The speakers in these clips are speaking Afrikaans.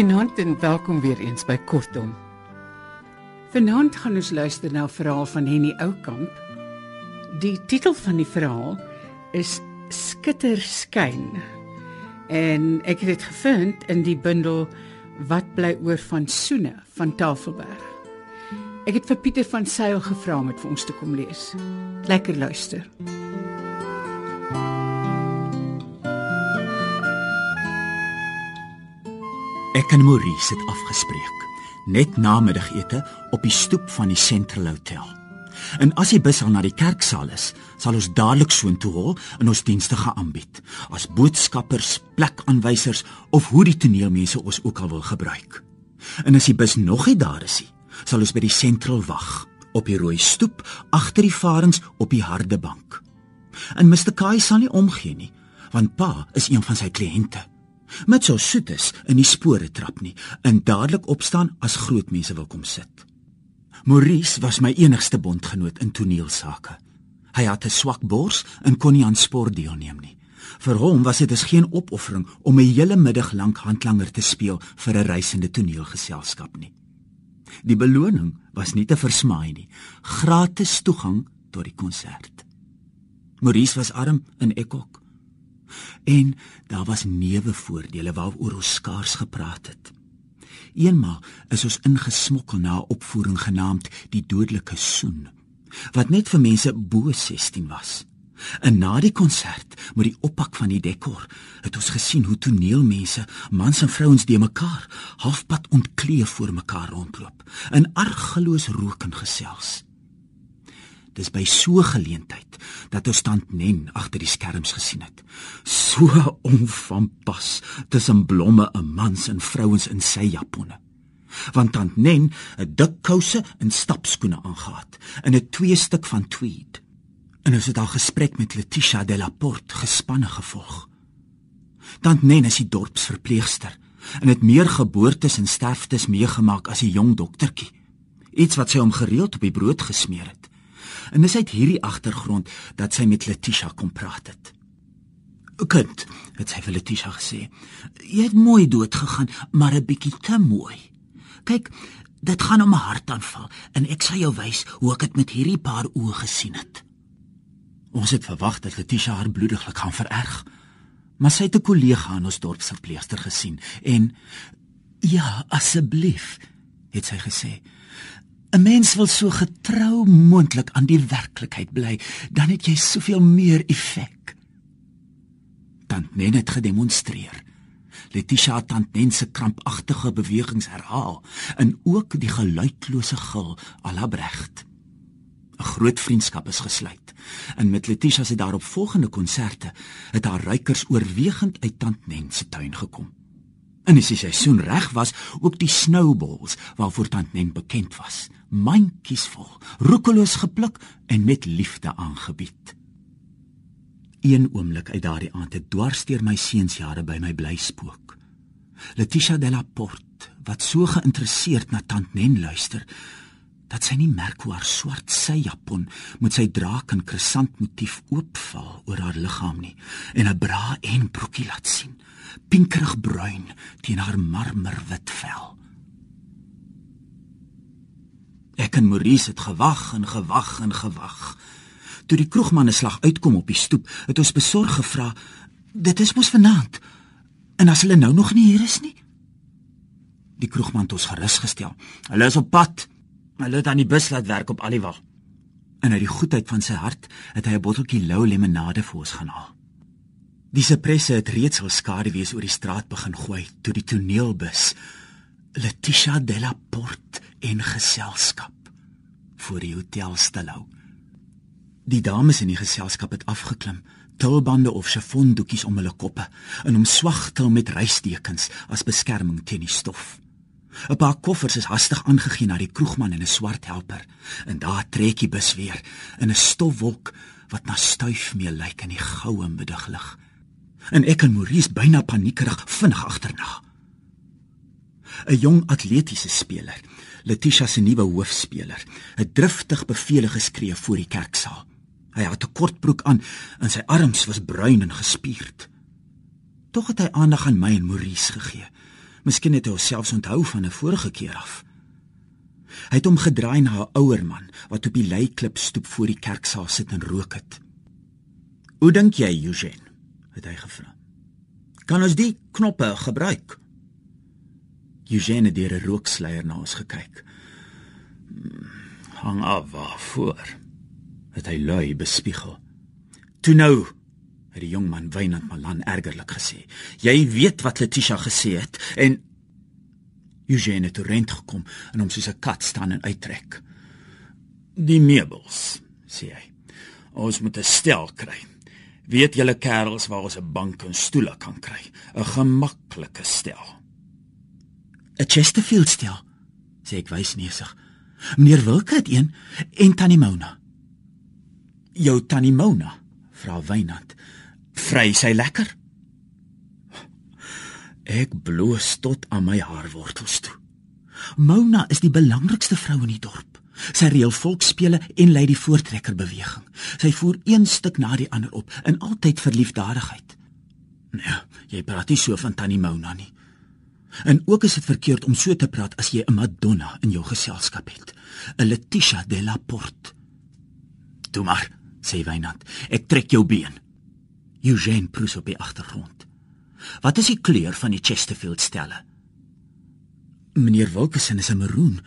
Goeienaand en welkom weer eens by Kortom. Vanaand gaan ons luister na 'n verhaal van Henny Oukamp. Die titel van die verhaal is Skitterskyn. En ek het dit gevind in die bundel Wat bly oor van Soene van Tafelberg. Ek het vir Pieter van Sail gevra om dit vir ons te kom lees. Lekker luister. Ek en Maurice het afgespreek net na middagete op die stoep van die Central Hotel. En as die bus al na die kerksaal is, sal ons dadelik soontoe hol en ons dienste aanbied as boodskappers, plekaanwysers of hoe die toneelmense ons ook al wil gebruik. En as die bus nog nie daar is nie, sal ons by die Central wag op die rooi stoep agter die varings op die harde bank. En Mr. Kai sal nie omgee nie, want pa is een van sy kliënte met so soetes in die spore trap nie en dadelik opstaan as groot mense wil kom sit. Maurice was my enigste bondgenoot in toneelsake. Hy het 'n swak bors en kon nie aan sport deelneem nie. Vir hom was dit geen opoffering om 'n hele middag lank handlanger te speel vir 'n reisende toneelgeselskap nie. Die beloning was nie te versmaai nie, gratis toegang tot die konsert. Maurice was arm en ek ook. En daar was neuwe voordele waaroor ons skaars gepraat het. Eenmaal is ons ingesmokkel na 'n opvoering genaamd Die Dodelike Soen, wat net vir mense bo 16 was. En na die konsert, met die oppak van die dekor, het ons gesien hoe toneelmense, mans en vrouens de mekaar halfpad ontkleed voor mekaar rondloop, in argeloos rook en gesels. Dis by so 'n geleentheid dat ons tant Nen agter die skerms gesien het. So onvanpas tussen blomme en mans en vrouens in sy japonne. Want tant Nen het dik kouse en stapskoene aangetree in 'n twee stuk van tweed. En ons het al gesprek met Letitia de la Porte gespanne gevolg. Tant Nen is die dorpsverpleegster en het meer geboortes en sterftes meegemaak as 'n jong doktertjie. Iets wat sy hom gereeld op die brood gesmeer het. En dis uit hierdie agtergrond dat sy met Letitia kom praat het. "Kind," het sy vir Letitia gesê, "jy het mooi dood gegaan, maar 'n bietjie te mooi. Kyk, dit gaan om 'n hartaanval en ek sal jou wys hoe ek dit met hierdie paar oë gesien het." Ons het verwag dat Letitia haar bloediglik gaan vererg, maar sy het 'n kollega aan ons dorpsverpleegster gesien en "Ja, asseblief," het sy gesê. 'n Mens wil so getrou moontlik aan die werklikheid bly, dan het jy soveel meer effek. Tant Nen het gedemonstreer. Letitia het tant Nen se krampagtige bewegings herhaal en ook die geluidlose gil alabregt. 'n Groot vriendskap is gesluit. En met Letitia se daarop volgende konserte het haar ruikers oorwegend uit tant Nen se tuin gekom. En as die seisoen reg was, ook die snowballs waarvoor tant Nen bekend was mandjies vol, roekeloos gepluk en met liefde aangebied. Een oomblik uit daardie aand het dwarsteer my seunsjare by my bly spook. Letitia de la Porte, wat so geïnteresseerd na tant Nen luister, dat sy nie merk hoe haar swart sy japon met sy draak en krisant motief oopval oor haar liggaam nie en 'n bra en broekie laat sien, pinkerig bruin teen haar marmerwit vel. Ek en Maurice het gewag en gewag en gewag. Toe die kroegmanne slag uitkom op die stoep, het ons besorg gevra: "Dit is mos vanaand. En as hulle nou nog nie hier is nie?" Die kroegman het ons gerus gestel. "Hulle is op pad. Hulle het aan die bus laat werk op Aliwal." En uit die goedheid van sy hart het hy 'n botteltjie lou lemonade vir ons gaan haal. Die sepresse het reeds al skade wees oor die straat begin gooi toe die toneelbus Letitia de la Porte en geselskap voor die hotel stilhou. Die dames in die geselskap het afgeklim, tulbande of chiffon-doekies om hulle koppe en omswagtel met reisdekens as beskerming teen die stof. 'n Paar koffers is hastig aangegee na die kroegman en 'n swart helper en daar trek die bus weer in 'n stofwolk wat na stuifmeel lyk in die goue middaglig. En ek en Maurice byna paniekerig vinnig agterna. 'n jong atletiese speler, Letitia se nuwe hoofspeler, het driftig bevele geskree voor die kerksaal. Hy het 'n kort broek aan en sy arms was bruin en gespierd. Tog het hy aandag aan my en Maurice gegee. Miskien het hy homself onthou van 'n vorige keer af. Hy het hom gedraai na 'n ouer man wat op die leiklip stoep voor die kerksaal sit en rook het. "Hoe dink jy, Eugene?" het hy gevra. "Kan ons die knoppe gebruik?" Eugene deur 'n rooksluier na ons gekyk. "Hang af waarvoor?" het hy lui bespiegel. "Toe nou," het die jong man wynand Malan ergerlik gesê. "Jy weet wat Letitia gesê het en Eugene het rent gekom en hom soos 'n kat staan en uittrek. Die meubels, sê hy. Ons moet 'n stel kry. Weet julle kerels waar ons 'n bank en stoele kan kry? 'n Gemaklike stel. 'n Chesterfield stel, sê ek wys neusig. Meneer Wilke het een en Tannie Mona. Jou Tannie Mona, vra Wynand. Vry sy lekker? Ek bloos tot aan my haarwortels toe. Mona is die belangrikste vrou in die dorp. Sy reël volksspele en lei die voortrekker beweging. Sy voer een stuk na die ander op in altyd verliefdadigheid. Nee, jy praat nie so van Tannie Mona nie. En ook is dit verkeerd om so te praat as jy 'n Madonna in jou geselskap het. 'n Letitia de la Porte. Toe maar, sê Wynand, ek trek jou been. Eugene proes op die agtergrond. Wat is die kleur van die Chesterfield stelle? Meneer Wilkerson is 'n maroon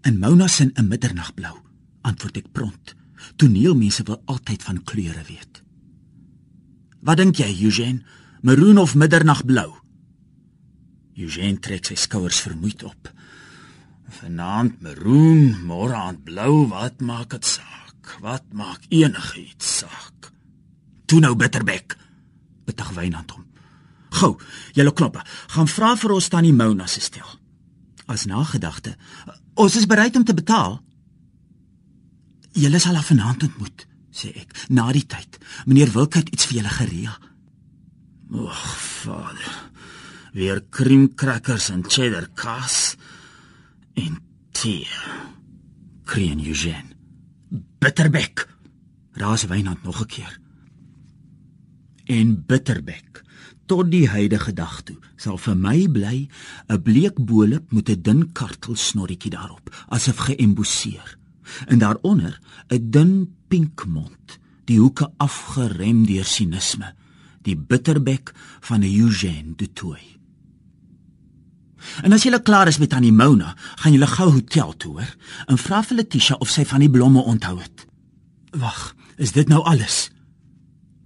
en Mona se 'n middernagblou, antwoord ek prompt. Toneelmense wil altyd van kleure weet. Wat dink jy, Eugene? Maroon of middernagblou? Eugene trek sy skouers vermoeid op. Vanaand maroon, môre aand blou, wat maak dit saak? Wat maak enigiets saak? Toe nou bitterbek. Betag Wynand hom. Gou, julle knoppe, gaan vra vir ons tannie Mona se stel. As nagedagte, ons is bereid om te betaal. Julle sal af vanaand ontmoet, sê ek, na die tyd. Meneer Wilke het iets vir julle gereël. Ag, vader. Weer kriemkrakkers en cheddar kaas en tee. Krien Eugene. Bitterbek. Raas Wynand nog 'n keer. En bitterbek tot die huidige dag toe sal vir my bly 'n bleek bolop met 'n dun kartel snorretjie daarop, asof geëmboseer. En daaronder 'n dun pink mond, die hoeke afgerem deur sinisme, die bitterbek van 'n Eugene de Toey. En as jy klaar is met Annie Mona, gaan jy gou hotel toe, hoor, en vra vir Letitia of sy van die blomme onthou het. Wag, is dit nou alles?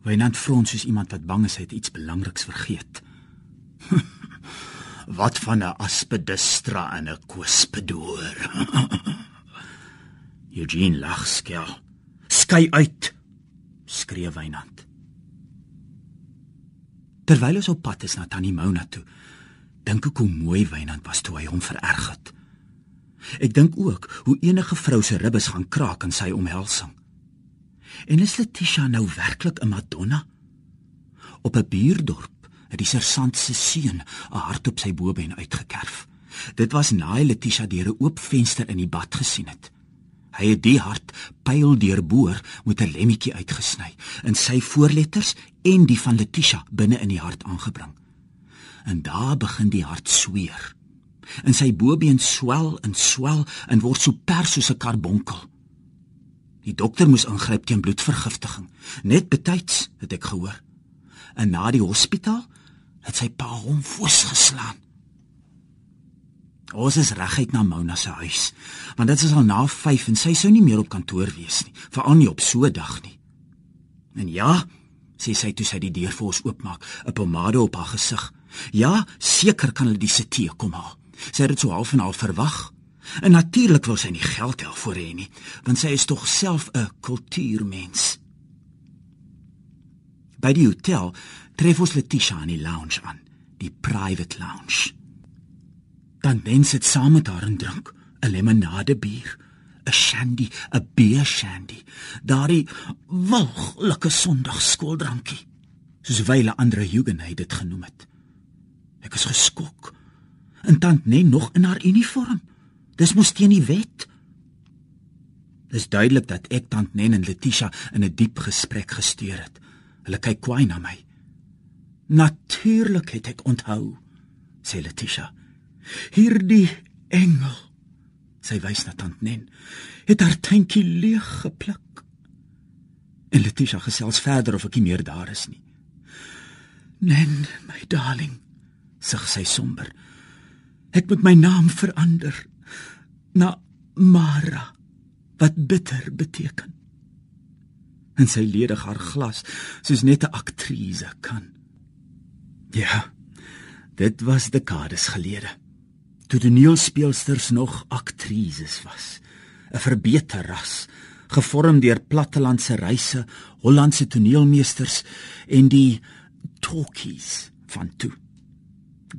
Wynand frons soos iemand wat bang is hy het iets belangriks vergeet. wat van 'n aspidistra en 'n koespedoor? Eugene lag skel. Skei uit, skree Wynand. Terwyl ons op pad is na Tannie Mona toe, dink ek hoe mooi Wynand was toe hy hom vererg het. Ek dink ook hoe enige vrou se ribbes gaan kraak in sy omhelsing. En is Letitia nou werklik 'n Madonna? Op 'n buurdorp het die sersant se seun 'n hart op sy bobeen uitgekerf. Dit was na hy Letitia deur 'n oop venster in die bad gesien het. Hy het die hart pyl deurboor met 'n lemmetjie uitgesny en sy voorletters en die van Letitia binne in die hart aangebring. En daar begin die hart sweer. En sy bobeen swel en swel en word so pers soos 'n karbonkel. Die dokter moes ingryp teen bloedvergiftiging. Net betyds het ek gehoor. En na die hospitaal het sy pa hom voorsgeslaan. Ons is reguit na Mona se huis, want dit is al na 5 en sy sou nie meer op kantoor wees nie, veral nie op so 'n dag nie. En ja, sê sy toe sy die deur vir ons oopmaak, 'n pomade op haar gesig. Ja, seker kan hulle die setie kom haal. Sy het dit so half en half verwag. En natuurlik wil sy nie geld hê vir hê nie, want sy is tog self 'n kultuurmens. By die hotel tref ons Letitia in die lounge aan, die private lounge. Dan wens dit saam met haar en drink 'n lemonade bier, 'n shandy, 'n beer shandy, daardie walglike sonndagskooldrankie, soos wyle ander Huguenot dit genoem het. Ek is geskok En tant net nog in haar uniform. Dis mos teen die wet. Dis duidelik dat ek tant Nen en Letitia in 'n diep gesprek gesteer het. Hulle kyk kwaai na my. Natuurlik het ek onthou, sê Letitia. Hierdie engel, sy wys na tant Nen, het haar tuintjie leeg gepluk. En Letitia gesels verder of ek nie meer daar is nie. Nen, my darling, sug sy somber. Ek moet my naam verander na Mara wat bitter beteken. En sy ledig haar glas soos net 'n aktrise kan. Ja. Dit was dekades gelede. Toe toneelspeelsters nog aktrises was. 'n Verbeter ras, gevorm deur plattelandse reise, Hollandse toneelmeesters en die talkies van toe.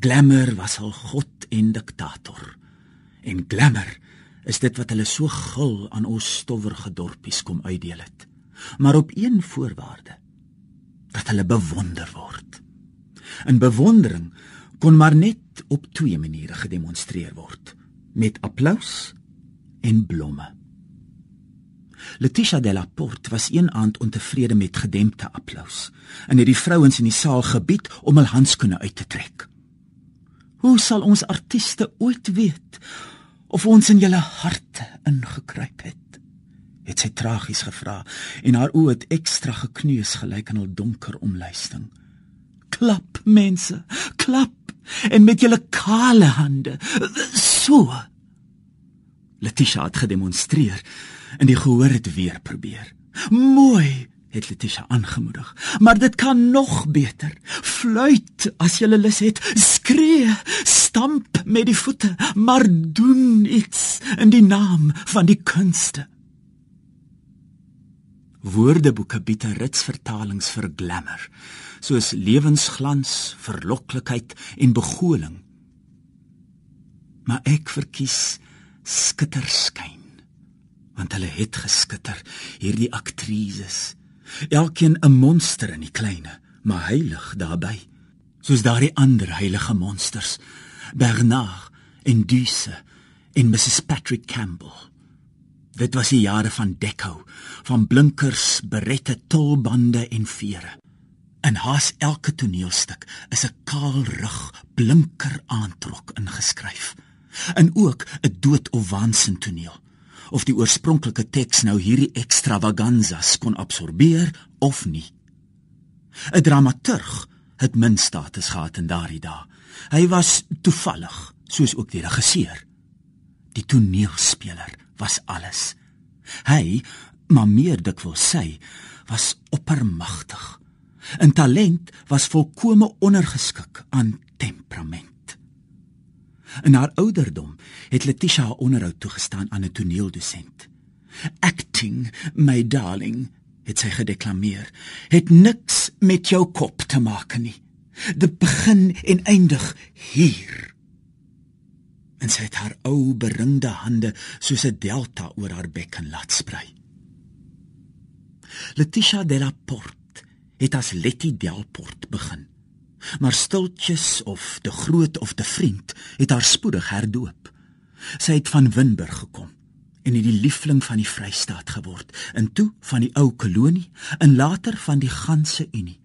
Glamour was al god en diktator. En glamour is dit wat hulle so gul aan ons stowwerige dorpies kom uitdeel het. Maar op een voorwaarde dat hulle bewonder word. In bewondering kon maar net op twee maniere gedemonstreer word: met applous en blomme. Letitia de la Porte was een aand ontevrede met gedempte applous en het die vrouens in die saal gebied om hul handskoene uit te trek. Hoe sal ons artiste ooit weet of ons in julle harte ingekruip het? het sy tragies gevra en haar oë het ekstra gekneus gelyk aan 'n donker omluisting. Klap mense, klap en met julle kale hande. So. Letitia het gedemonstreer en die gehoor het weer probeer. Mooi, het Letitia aangemoedig. Maar dit kan nog beter. Fluit as jy lus het, skree, stamp met die voete, maar doen iets in die naam van die kunste. Woordeboeke bied 'n rits vertalings vir glamour, soos lewensglans, verloklikheid en begoling. Maar ek verkies skitterskyn, want hulle het geskitter, hierdie aktrises elkeen 'n monster in die kleine, maar heilig daarbey, soos daardie ander heilige monsters, Bernard en Duce en Mrs Patrick Campbell. Dit was die jare van Deco, van blinkers, berette, tolbande en vere. In haas elke toneelstuk is 'n kaal rug, blinker aantrok ingeskryf. En ook 'n dood of waansin toneel of die oorspronklike teks nou hierdie extravaganzas kon absorbeer of nie. 'n Dramaturg het min status gehad in daardie dae. Hy was toevallig, soos ook die regisseur. Die toneelspeler was alles. Hy, maar meer dikwels sy, was oppermagtig. 'n Talent was volkome ondergeskik aan temperament. In haar ouderdom het Letitia haar onderhoud toegestaan aan 'n toneeldosent. Acting, my darling, het sy gedeklameer, het niks met jou kop te maak nie. Dit begin en eindig hier. En sy het haar ou beringde hande soos 'n delta oor haar bekken laat sprei. Letitia de la Porte het as Letty Delport begin maar stiltjies of te groot of te vriend het haar spoedig herdoop. Sy het van Winburg gekom en het die liefling van die Vrystaat geword, en toe van die ou kolonie en later van die ganse Unie.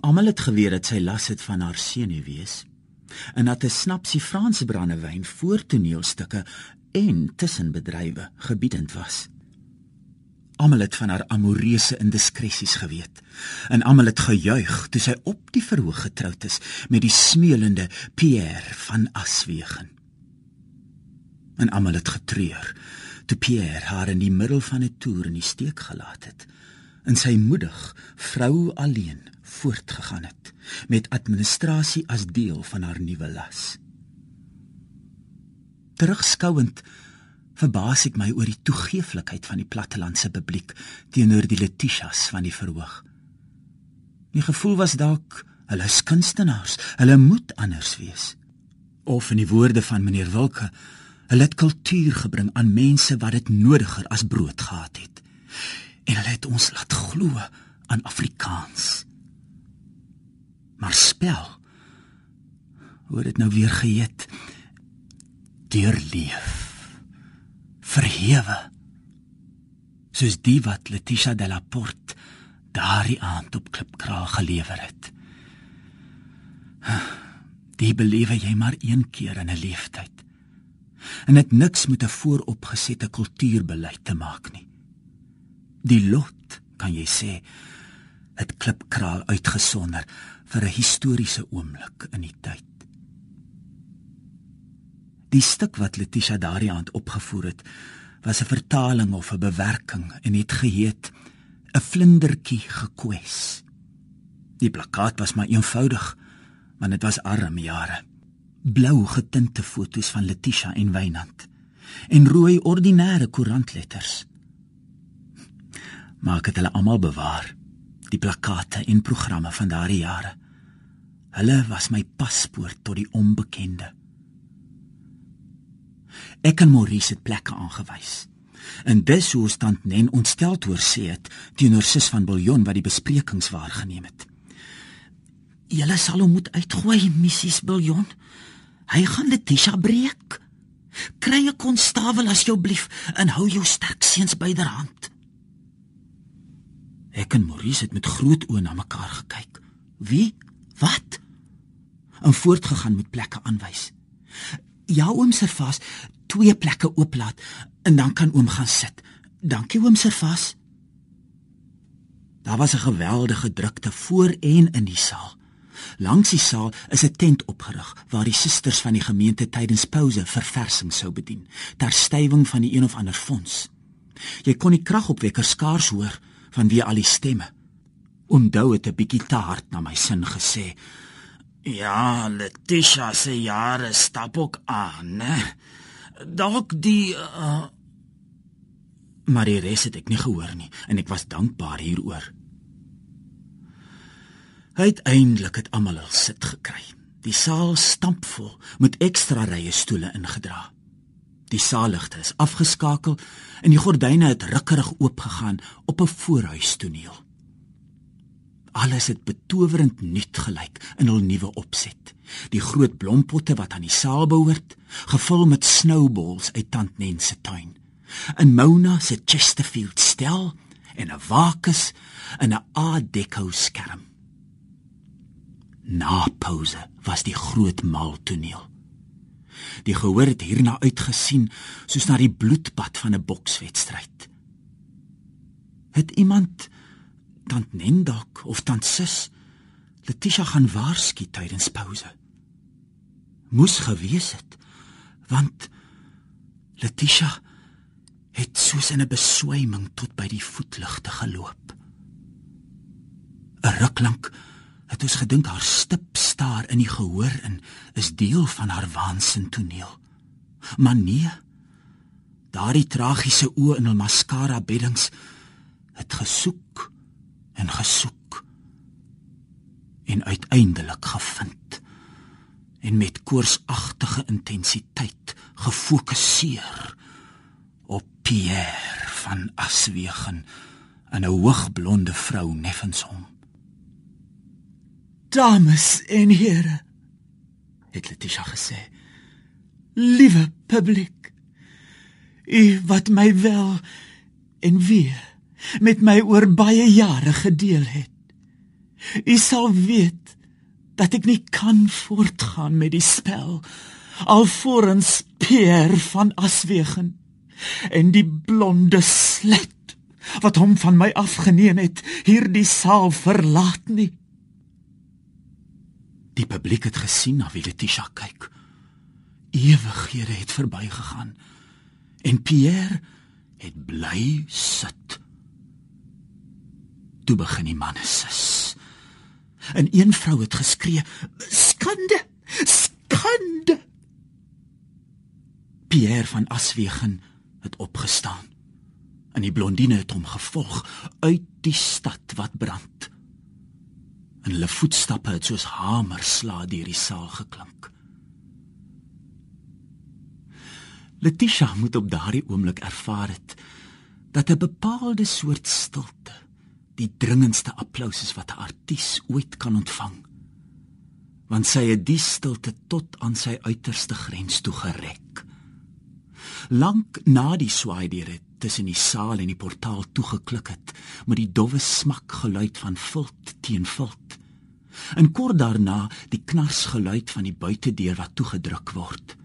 Almal het geweet dat sy las het van haar senuwees en dat 'n snapsie Franse brandewyn voor toneelstukke en tussenbedrywe gebiedend was. Almal het van haar amoreuse indiskresies geweet en almal het gejuig toe sy op die verhoog getroud is met die smeulende Pierre van Aswegen. En almal het getreur toe Pierre haar in die middel van 'n toer in die steek gelaat het en sy moedig vrou alleen voortgegaan het met administrasie as deel van haar nuwe las. Terugskouend verbaas ek my oor die toegeeflikheid van die plattelandse publiek teenoor die Letitias van die verhoog. Die gevoel was dalk hulle is kunstenaars, hulle moet anders wees. Of in die woorde van meneer Wilke, hulle het kultuur gebring aan mense wat dit nodiger as brood gehad het. En hulle het ons laat glo aan Afrikaans. Maar spel hoe dit nou weer geëet deurleef. Verhewe. Soos die wat Letitia de la Porte daardie aand op Klipkraal gelewer het. Die belewe jy maar een keer in 'n lewenstyd. En dit niks met 'n vooropgesette kultuurbeleid te maak nie. Die lot, kan jy sê, het Klipkraal uitgesonder vir 'n historiese oomblik in die tyd. Die stuk wat Letitia daardie aand opgevoer het, was 'n vertaling of 'n bewerking en het geheet 'n vlindertjie gekwes. Die plakkaat was maar eenvoudig, want dit was arm jare. Blou getinte foto's van Letitia en Wynand en rooi ordinêre koerantletters. Maar ek het hulle almal bewaar, die plakate en programme van daardie jare. Hulle was my paspoort tot die onbekende. Ek en Maurice het plekke aangewys. En dis hoe stand Nen ontstel oor sê het teenoor sis van Biljon wat die besprekings waargeneem het. Julle sal hom moet uitgooi, Mrs Biljon. Hy gaan Letitia breek. Kry 'n konstabel asseblief en hou jou sterk seuns byderhand. Ek en Maurice het met groot oë na mekaar gekyk. Wie? Wat? En voortgegaan met plekke aanwys. Ja, oom Servas, twee plekke ooplaat en dan kan oom gaan sit. Dankie oom Servas. Daar was 'n geweldige drukte voor en in die saal. Langs die saal is 'n tent opgerig waar die susters van die gemeente tydens pouse verversing sou bedien ter stywing van die een of ander fonds. Jy kon die kragopwekker skaars hoor vanweë al die stemme. Onthou het 'n bietjie te hard na my sin gesê. Ja, Letitia se jare stap ook aan, né? Dalk die uh... Maar die res het ek nie gehoor nie en ek was dankbaar hieroor. Uiteindelik het almal al sit gekry. Die saal stampvol met ekstra rye stoele ingedra. Die saalligte is afgeskakel en die gordyne het rukkerig oopgegaan op 'n voorhuistoneel. Alles het betowerend nuut gelyk in hul nuwe opset. Die groot blompotte wat aan die saal behoort, gevul met snowballs uit Tant Nen se tuin. In Mona se Chesterfield stel en 'n wakus en 'n Art Deco skerm. Na pause was die groot maaltoneel. Die gehoor het hierna uitgesien soos na die bloedbad van 'n bokswedstryd. Het iemand tant Nendak of tant Sis Letitia gaan waarsku tydens pouse. Moes gewees het want Letitia het soos in 'n beswyming tot by die voetligte geloop. 'n Ruk lank het ons gedink haar stip staar in die gehoor in is deel van haar waansin toneel. Maar nee. Daardie tragiese oë in hul mascara beddings het gesoek en gesoek en uiteindelik gevind en met koorsagtige intensiteit gefokuseer op Pierre van Aswegen 'n hoogblonde vrou neffens hom. Dames en here het Letitia gesê Liewe publiek u wat my wel en weer met my oor baie jare gedeel het. U sal weet dat ek nie kan voortgaan met die spel alvorens Pierre van Aswegen en die blonde slet wat hom van my afgeneem het hierdie saal verlaat nie. Die publiek het gesien na wie Letitia kyk. Ewighede het verbygegaan en Pierre het bly sit toe begin die manne sis. En een vrou het geskree: "Skande! Skande!" Pierre van Aswegen het opgestaan. En die blondine het hom gevolg uit die stad wat brand. En hulle voetstappe het soos hamerslae deur die saal geklink. Letitia moet op daardie oomblik ervaar het dat 'n bepaalde soort stilte die dringendste applous is wat 'n artiest ooit kan ontvang. Want sy het die stilte tot aan sy uiterste grens toe gerek. Lank na die swaaideure tussen die saal en die portaal toegeklik het, met die dowwe smak geluid van vult teen vult. En kort daarna die knars geluid van die buitedeur wat toegedruk word.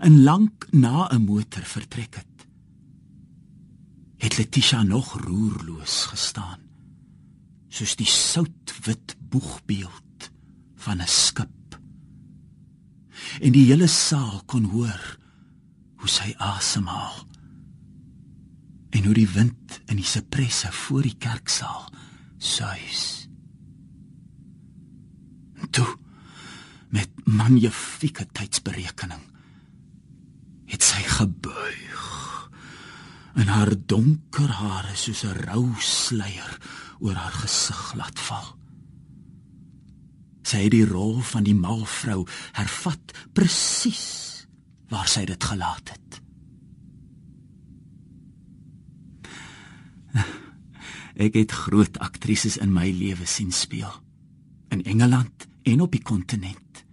En lank na 'n motor vertrek het, het Letitia nog roerloos gestaan, soos die soutwit boegbeeld van 'n skip. En die hele saal kon hoor hoe sy asemhaal en hoe die wind in die sipresse voor die kerksaal suis. Toe met magnifieke tydsberekening het sy gebuig en haar donker hare soos 'n rou sluier oor haar gesig laat val. Sy het die rol van die mal vrou hervat presies waar sy dit gelaat het. Ek het groot aktrises in my lewe sien speel. In Engeland en op die kontinent.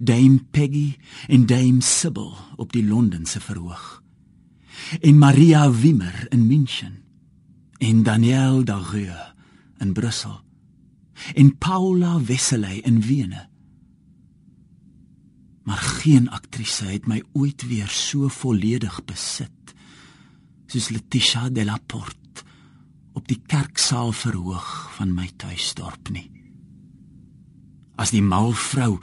Dame Peggy en Dame Sybil op die Londense verhoog. En Maria Wimmer in München. En Danielle Dareux in Brussel. En Paula Wesseley in Wene. Maar geen aktrise het my ooit weer so volledig besit soos Letitia de la Porte op die kerksaal verhoog van my tuisdorp nie. As die mal vrou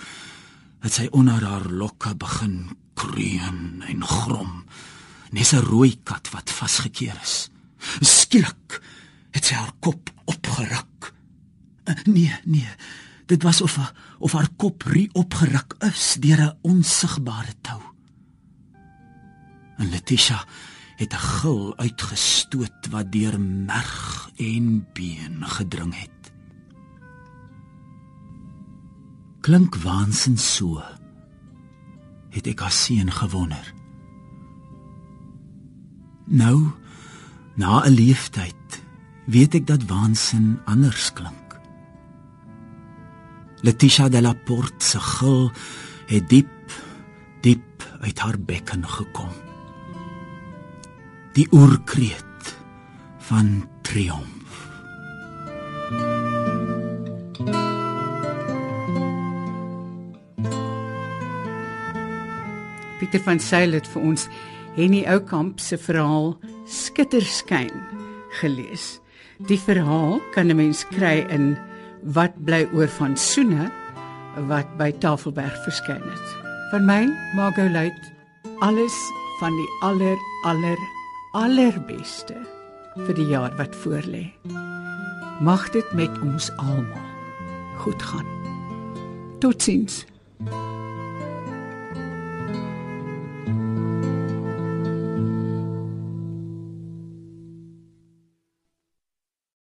het sy onder haar lokke begin kreun en grom, nes 'n rooi kat wat vasgekeer is. Skielik het sy haar kop opgeruk. Eh, nee, nee, dit was of of haar kop rie opgeruk is deur 'n onsigbare tou. En Letitia het 'n gil uitgestoot wat deur merg en been gedring het. Klink waansin so. Het ek asien gewonder. Nou, na 'n leeftyd, weet ek dat waansin anders klink. Letitia de la Porte se gil het diep, diep uit haar bekken gekom die oorkreet van triomf. Pieter van Sail het vir ons Henny Oukamp se verhaal Skitterskyn gelees. Die verhaal kan 'n mens kry in Wat bly oor van Soene wat by Tafelberg verskyn het. Van my, Margot Luit, alles van die aller aller allerbeste vir die jaar wat voorlê. Mag dit met ons almal goed gaan. Totsiens.